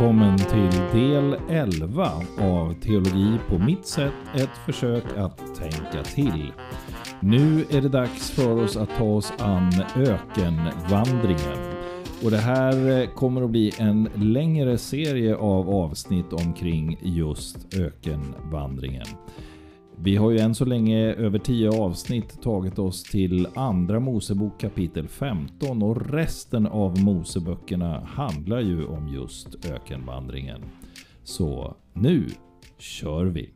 välkommen till del 11 av Teologi på mitt sätt, ett försök att tänka till. Nu är det dags för oss att ta oss an ökenvandringen. Och det här kommer att bli en längre serie av avsnitt omkring just ökenvandringen. Vi har ju än så länge över 10 avsnitt tagit oss till andra Mosebok kapitel 15 och resten av Moseböckerna handlar ju om just ökenvandringen. Så nu kör vi!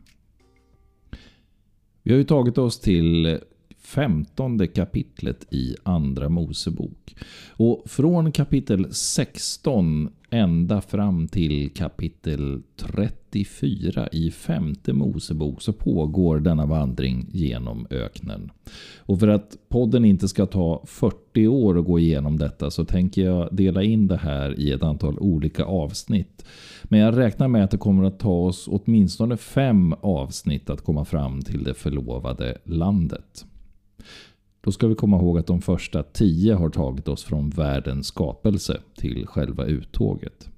Vi har ju tagit oss till femtonde kapitlet i Andra Mosebok. Och från kapitel 16 ända fram till kapitel 34 i femte Mosebok så pågår denna vandring genom öknen. Och för att podden inte ska ta 40 år att gå igenom detta så tänker jag dela in det här i ett antal olika avsnitt. Men jag räknar med att det kommer att ta oss åtminstone fem avsnitt att komma fram till det förlovade landet. Då ska vi komma ihåg att de första tio har tagit oss från världens skapelse till själva uttåget.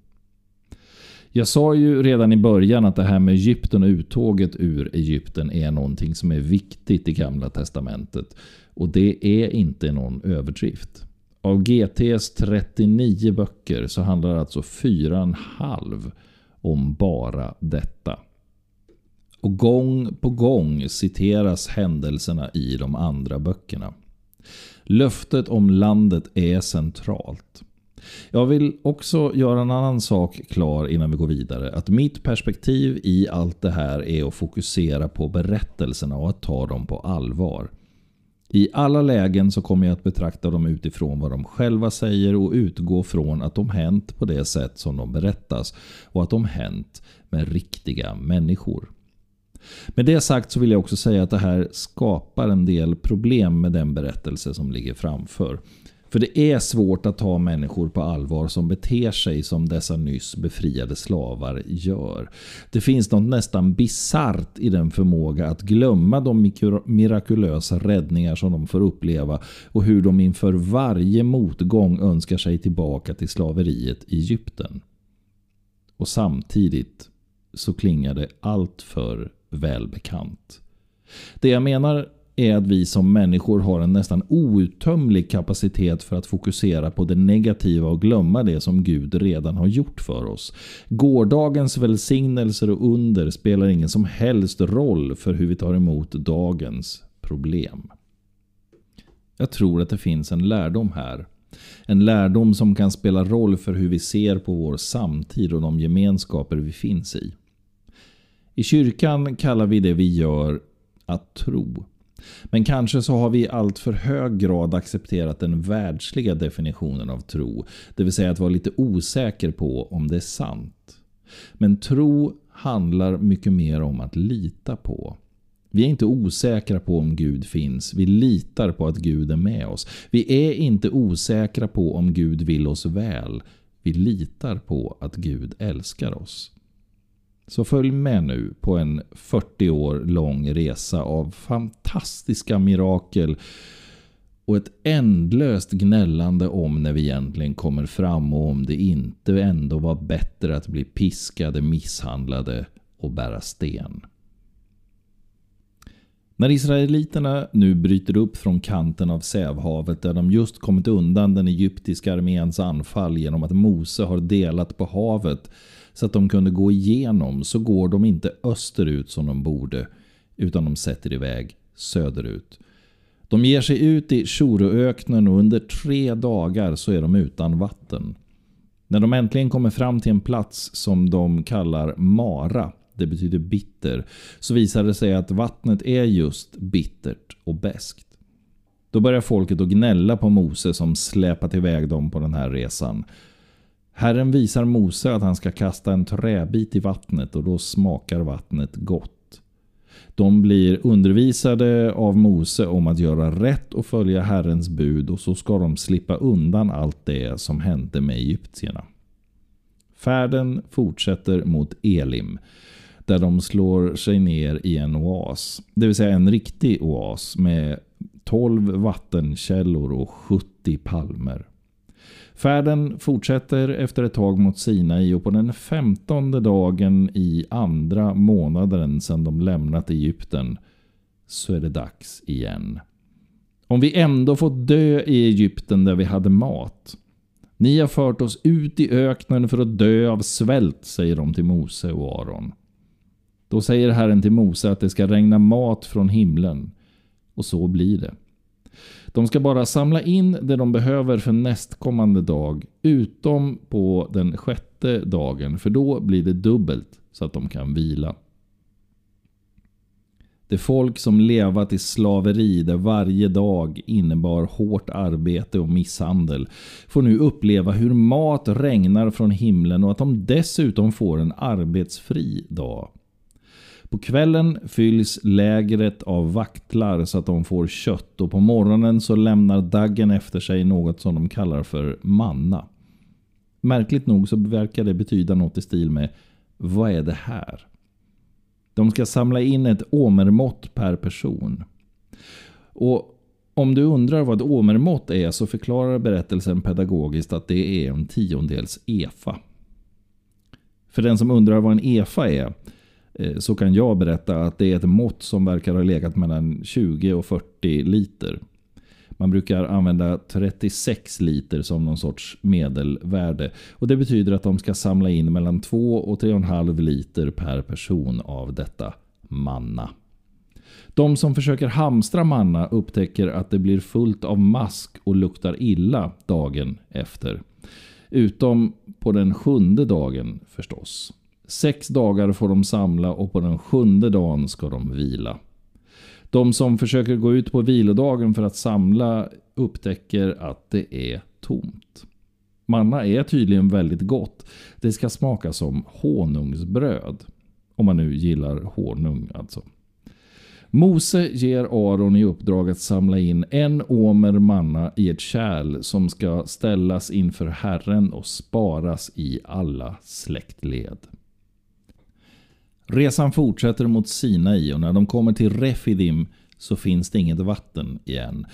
Jag sa ju redan i början att det här med Egypten och uttåget ur Egypten är någonting som är viktigt i Gamla Testamentet. Och det är inte någon överdrift. Av GTs 39 böcker så handlar alltså 4,5 om bara detta. Och gång på gång citeras händelserna i de andra böckerna. Löftet om landet är centralt. Jag vill också göra en annan sak klar innan vi går vidare. Att mitt perspektiv i allt det här är att fokusera på berättelserna och att ta dem på allvar. I alla lägen så kommer jag att betrakta dem utifrån vad de själva säger och utgå från att de hänt på det sätt som de berättas och att de hänt med riktiga människor. Med det sagt så vill jag också säga att det här skapar en del problem med den berättelse som ligger framför. För det är svårt att ta människor på allvar som beter sig som dessa nyss befriade slavar gör. Det finns något nästan bisarrt i den förmåga att glömma de mirakulösa räddningar som de får uppleva och hur de inför varje motgång önskar sig tillbaka till slaveriet i Egypten. Och samtidigt så klingar det allt för välbekant. Det jag menar är att vi som människor har en nästan outtömlig kapacitet för att fokusera på det negativa och glömma det som Gud redan har gjort för oss. Gårdagens välsignelser och under spelar ingen som helst roll för hur vi tar emot dagens problem. Jag tror att det finns en lärdom här. En lärdom som kan spela roll för hur vi ser på vår samtid och de gemenskaper vi finns i. I kyrkan kallar vi det vi gör att tro. Men kanske så har vi i allt för hög grad accepterat den världsliga definitionen av tro. Det vill säga att vara lite osäker på om det är sant. Men tro handlar mycket mer om att lita på. Vi är inte osäkra på om Gud finns. Vi litar på att Gud är med oss. Vi är inte osäkra på om Gud vill oss väl. Vi litar på att Gud älskar oss. Så följ med nu på en 40 år lång resa av fantastiska mirakel och ett ändlöst gnällande om när vi egentligen kommer fram och om det inte ändå var bättre att bli piskade, misshandlade och bära sten. När Israeliterna nu bryter upp från kanten av Sävhavet där de just kommit undan den egyptiska arméns anfall genom att Mose har delat på havet så att de kunde gå igenom så går de inte österut som de borde utan de sätter iväg söderut. De ger sig ut i Tjoroöknen och under tre dagar så är de utan vatten. När de äntligen kommer fram till en plats som de kallar Mara, det betyder bitter, så visar det sig att vattnet är just bittert och beskt. Då börjar folket att gnälla på Mose som släpat iväg dem på den här resan. Herren visar Mose att han ska kasta en träbit i vattnet och då smakar vattnet gott. De blir undervisade av Mose om att göra rätt och följa Herrens bud och så ska de slippa undan allt det som hände med egyptierna. Färden fortsätter mot Elim där de slår sig ner i en oas. Det vill säga en riktig oas med 12 vattenkällor och 70 palmer. Färden fortsätter efter ett tag mot Sinai och på den femtonde dagen i andra månaden sedan de lämnat Egypten så är det dags igen. Om vi ändå fått dö i Egypten där vi hade mat. Ni har fört oss ut i öknen för att dö av svält, säger de till Mose och Aron. Då säger Herren till Mose att det ska regna mat från himlen. Och så blir det. De ska bara samla in det de behöver för nästkommande dag, utom på den sjätte dagen, för då blir det dubbelt så att de kan vila. Det folk som levat i slaveri där varje dag innebar hårt arbete och misshandel får nu uppleva hur mat regnar från himlen och att de dessutom får en arbetsfri dag. På kvällen fylls lägret av vaktlar så att de får kött och på morgonen så lämnar daggen efter sig något som de kallar för manna. Märkligt nog så verkar det betyda något i stil med Vad är det här? De ska samla in ett åmermått per person. Och om du undrar vad ett åmermått är så förklarar berättelsen pedagogiskt att det är en tiondels EFA. För den som undrar vad en EFA är Eh, så kan jag berätta att det är ett mått som verkar ha legat mellan 20 och 40 liter. Man brukar använda 36 liter som någon sorts medelvärde. Och Det betyder att de ska samla in mellan 2 och 3,5 liter per person av detta manna. De som försöker hamstra manna upptäcker att det blir fullt av mask och luktar illa dagen efter. Utom på den sjunde dagen förstås. Sex dagar får de samla och på den sjunde dagen ska de vila. De som försöker gå ut på vilodagen för att samla upptäcker att det är tomt. Manna är tydligen väldigt gott. Det ska smaka som honungsbröd. Om man nu gillar honung alltså. Mose ger Aron i uppdrag att samla in en åmer manna i ett kärl som ska ställas inför Herren och sparas i alla släktled. Resan fortsätter mot Sinai och när de kommer till Refidim så finns det inget vatten igen.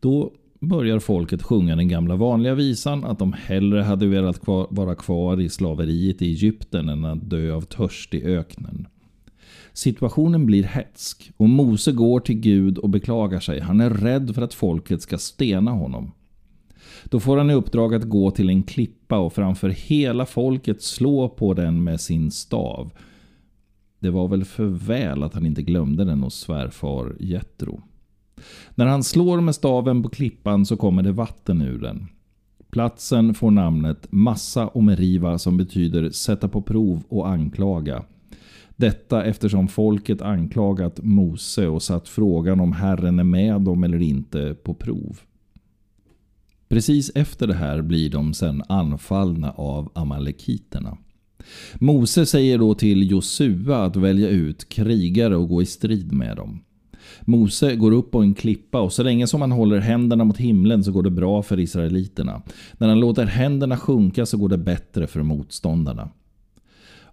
Då börjar folket sjunga den gamla vanliga visan att de hellre hade velat vara kvar i slaveriet i Egypten än att dö av törst i öknen. Situationen blir hetsk och Mose går till Gud och beklagar sig. Han är rädd för att folket ska stena honom. Då får han i uppdrag att gå till en klippa och framför hela folket slå på den med sin stav. Det var väl för väl att han inte glömde den hos svärfar Jetro. När han slår med staven på klippan så kommer det vatten ur den. Platsen får namnet Massa Omeriva som betyder sätta på prov och anklaga. Detta eftersom folket anklagat Mose och satt frågan om Herren är med dem eller inte på prov. Precis efter det här blir de sedan anfallna av amalekiterna. Mose säger då till Josua att välja ut krigare och gå i strid med dem. Mose går upp på en klippa och så länge som han håller händerna mot himlen så går det bra för israeliterna. När han låter händerna sjunka så går det bättre för motståndarna.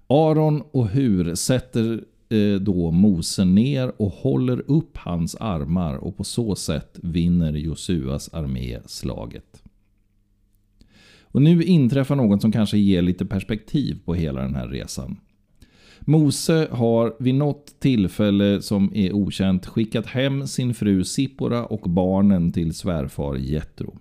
Aron och Hur sätter eh, då Mose ner och håller upp hans armar och på så sätt vinner Josuas armé slaget. Och nu inträffar något som kanske ger lite perspektiv på hela den här resan. Mose har vid något tillfälle som är okänt skickat hem sin fru Sippora och barnen till svärfar Jetro.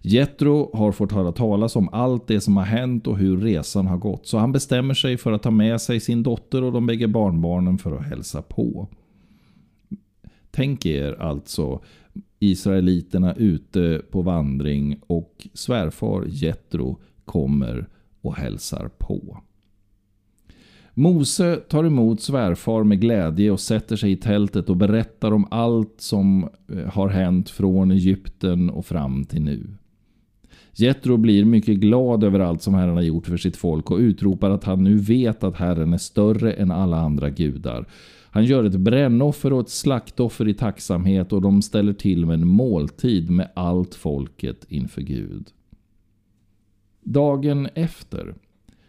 Jetro har fått höra talas om allt det som har hänt och hur resan har gått så han bestämmer sig för att ta med sig sin dotter och de bägge barnbarnen för att hälsa på. Tänk er alltså Israeliterna ute på vandring och svärfar Jetro kommer och hälsar på. Mose tar emot svärfar med glädje och sätter sig i tältet och berättar om allt som eh, har hänt från Egypten och fram till nu. Jetro blir mycket glad över allt som Herren har gjort för sitt folk och utropar att han nu vet att Herren är större än alla andra gudar han gör ett brännoffer och ett slaktoffer i tacksamhet och de ställer till med en måltid med allt folket inför Gud. Dagen efter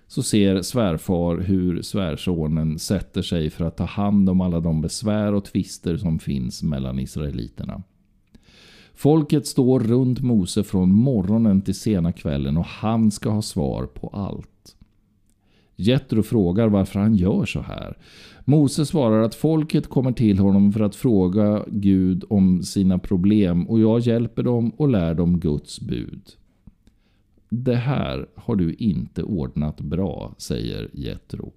så ser svärfar hur svärsonen sätter sig för att ta hand om alla de besvär och tvister som finns mellan israeliterna. Folket står runt Mose från morgonen till sena kvällen och han ska ha svar på allt. Jetro frågar varför han gör så här. Mose svarar att folket kommer till honom för att fråga Gud om sina problem och jag hjälper dem och lär dem Guds bud. Det här har du inte ordnat bra, säger Jetro.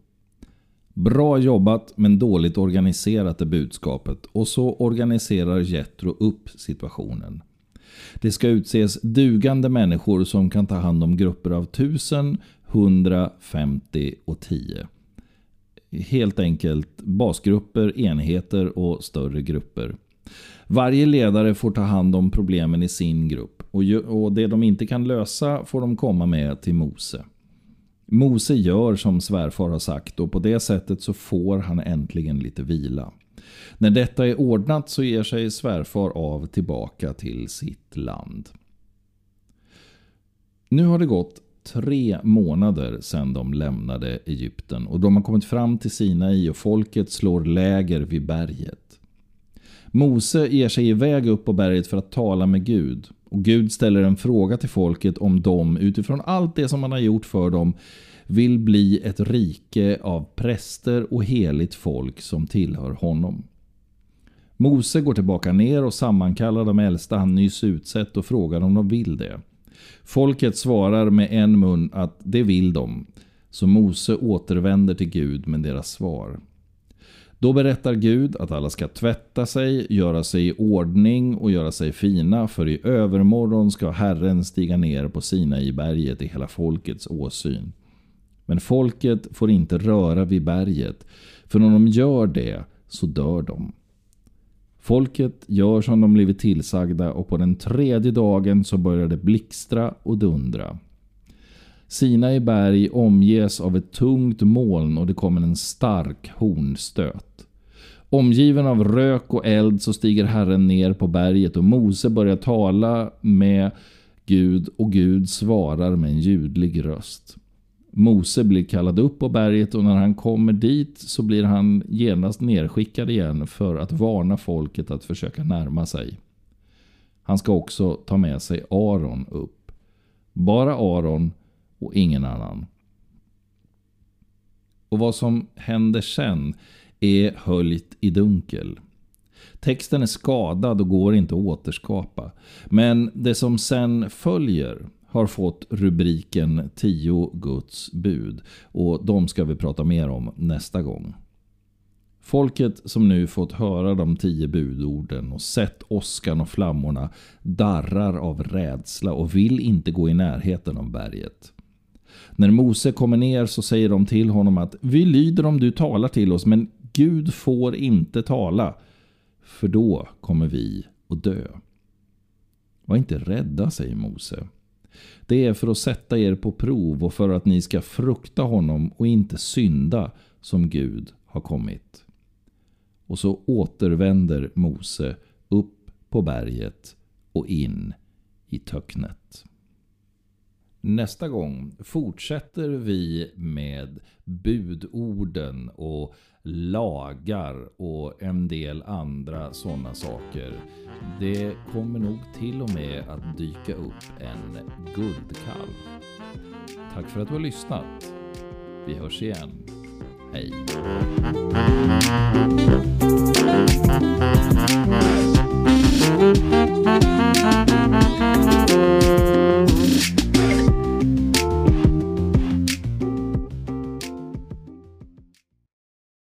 Bra jobbat men dåligt organiserat är budskapet och så organiserar Jetro upp situationen. Det ska utses dugande människor som kan ta hand om grupper av tusen, 150 och 10. Helt enkelt basgrupper, enheter och större grupper. Varje ledare får ta hand om problemen i sin grupp och det de inte kan lösa får de komma med till Mose. Mose gör som svärfar har sagt och på det sättet så får han äntligen lite vila. När detta är ordnat så ger sig svärfar av tillbaka till sitt land. Nu har det gått tre månader sedan de lämnade Egypten och de har kommit fram till Sinai och folket slår läger vid berget. Mose ger sig iväg upp på berget för att tala med Gud och Gud ställer en fråga till folket om de utifrån allt det som han har gjort för dem vill bli ett rike av präster och heligt folk som tillhör honom. Mose går tillbaka ner och sammankallar de äldsta han nyss utsett och frågar om de vill det. Folket svarar med en mun att det vill de. Så Mose återvänder till Gud med deras svar. Då berättar Gud att alla ska tvätta sig, göra sig i ordning och göra sig fina för i övermorgon ska Herren stiga ner på Sina i berget i hela folkets åsyn. Men folket får inte röra vid berget, för om de gör det så dör de. Folket gör som de blivit tillsagda och på den tredje dagen så börjar det blixtra och dundra. Sinai berg omges av ett tungt moln och det kommer en stark hornstöt. Omgiven av rök och eld så stiger Herren ner på berget och Mose börjar tala med Gud och Gud svarar med en ljudlig röst. Mose blir kallad upp på berget och när han kommer dit så blir han genast nerskickad igen för att varna folket att försöka närma sig. Han ska också ta med sig Aron upp. Bara Aron och ingen annan. Och vad som händer sen är höljt i dunkel. Texten är skadad och går inte att återskapa. Men det som sen följer har fått rubriken 10 Guds bud och de ska vi prata mer om nästa gång. Folket som nu fått höra de tio budorden och sett åskan och flammorna darrar av rädsla och vill inte gå i närheten av berget. När Mose kommer ner så säger de till honom att vi lyder om du talar till oss men Gud får inte tala för då kommer vi att dö. Var inte rädda, säger Mose. Det är för att sätta er på prov och för att ni ska frukta honom och inte synda som Gud har kommit. Och så återvänder Mose upp på berget och in i töcknet. Nästa gång fortsätter vi med budorden och lagar och en del andra sådana saker. Det kommer nog till och med att dyka upp en guldkalv. Tack för att du har lyssnat. Vi hörs igen. Hej!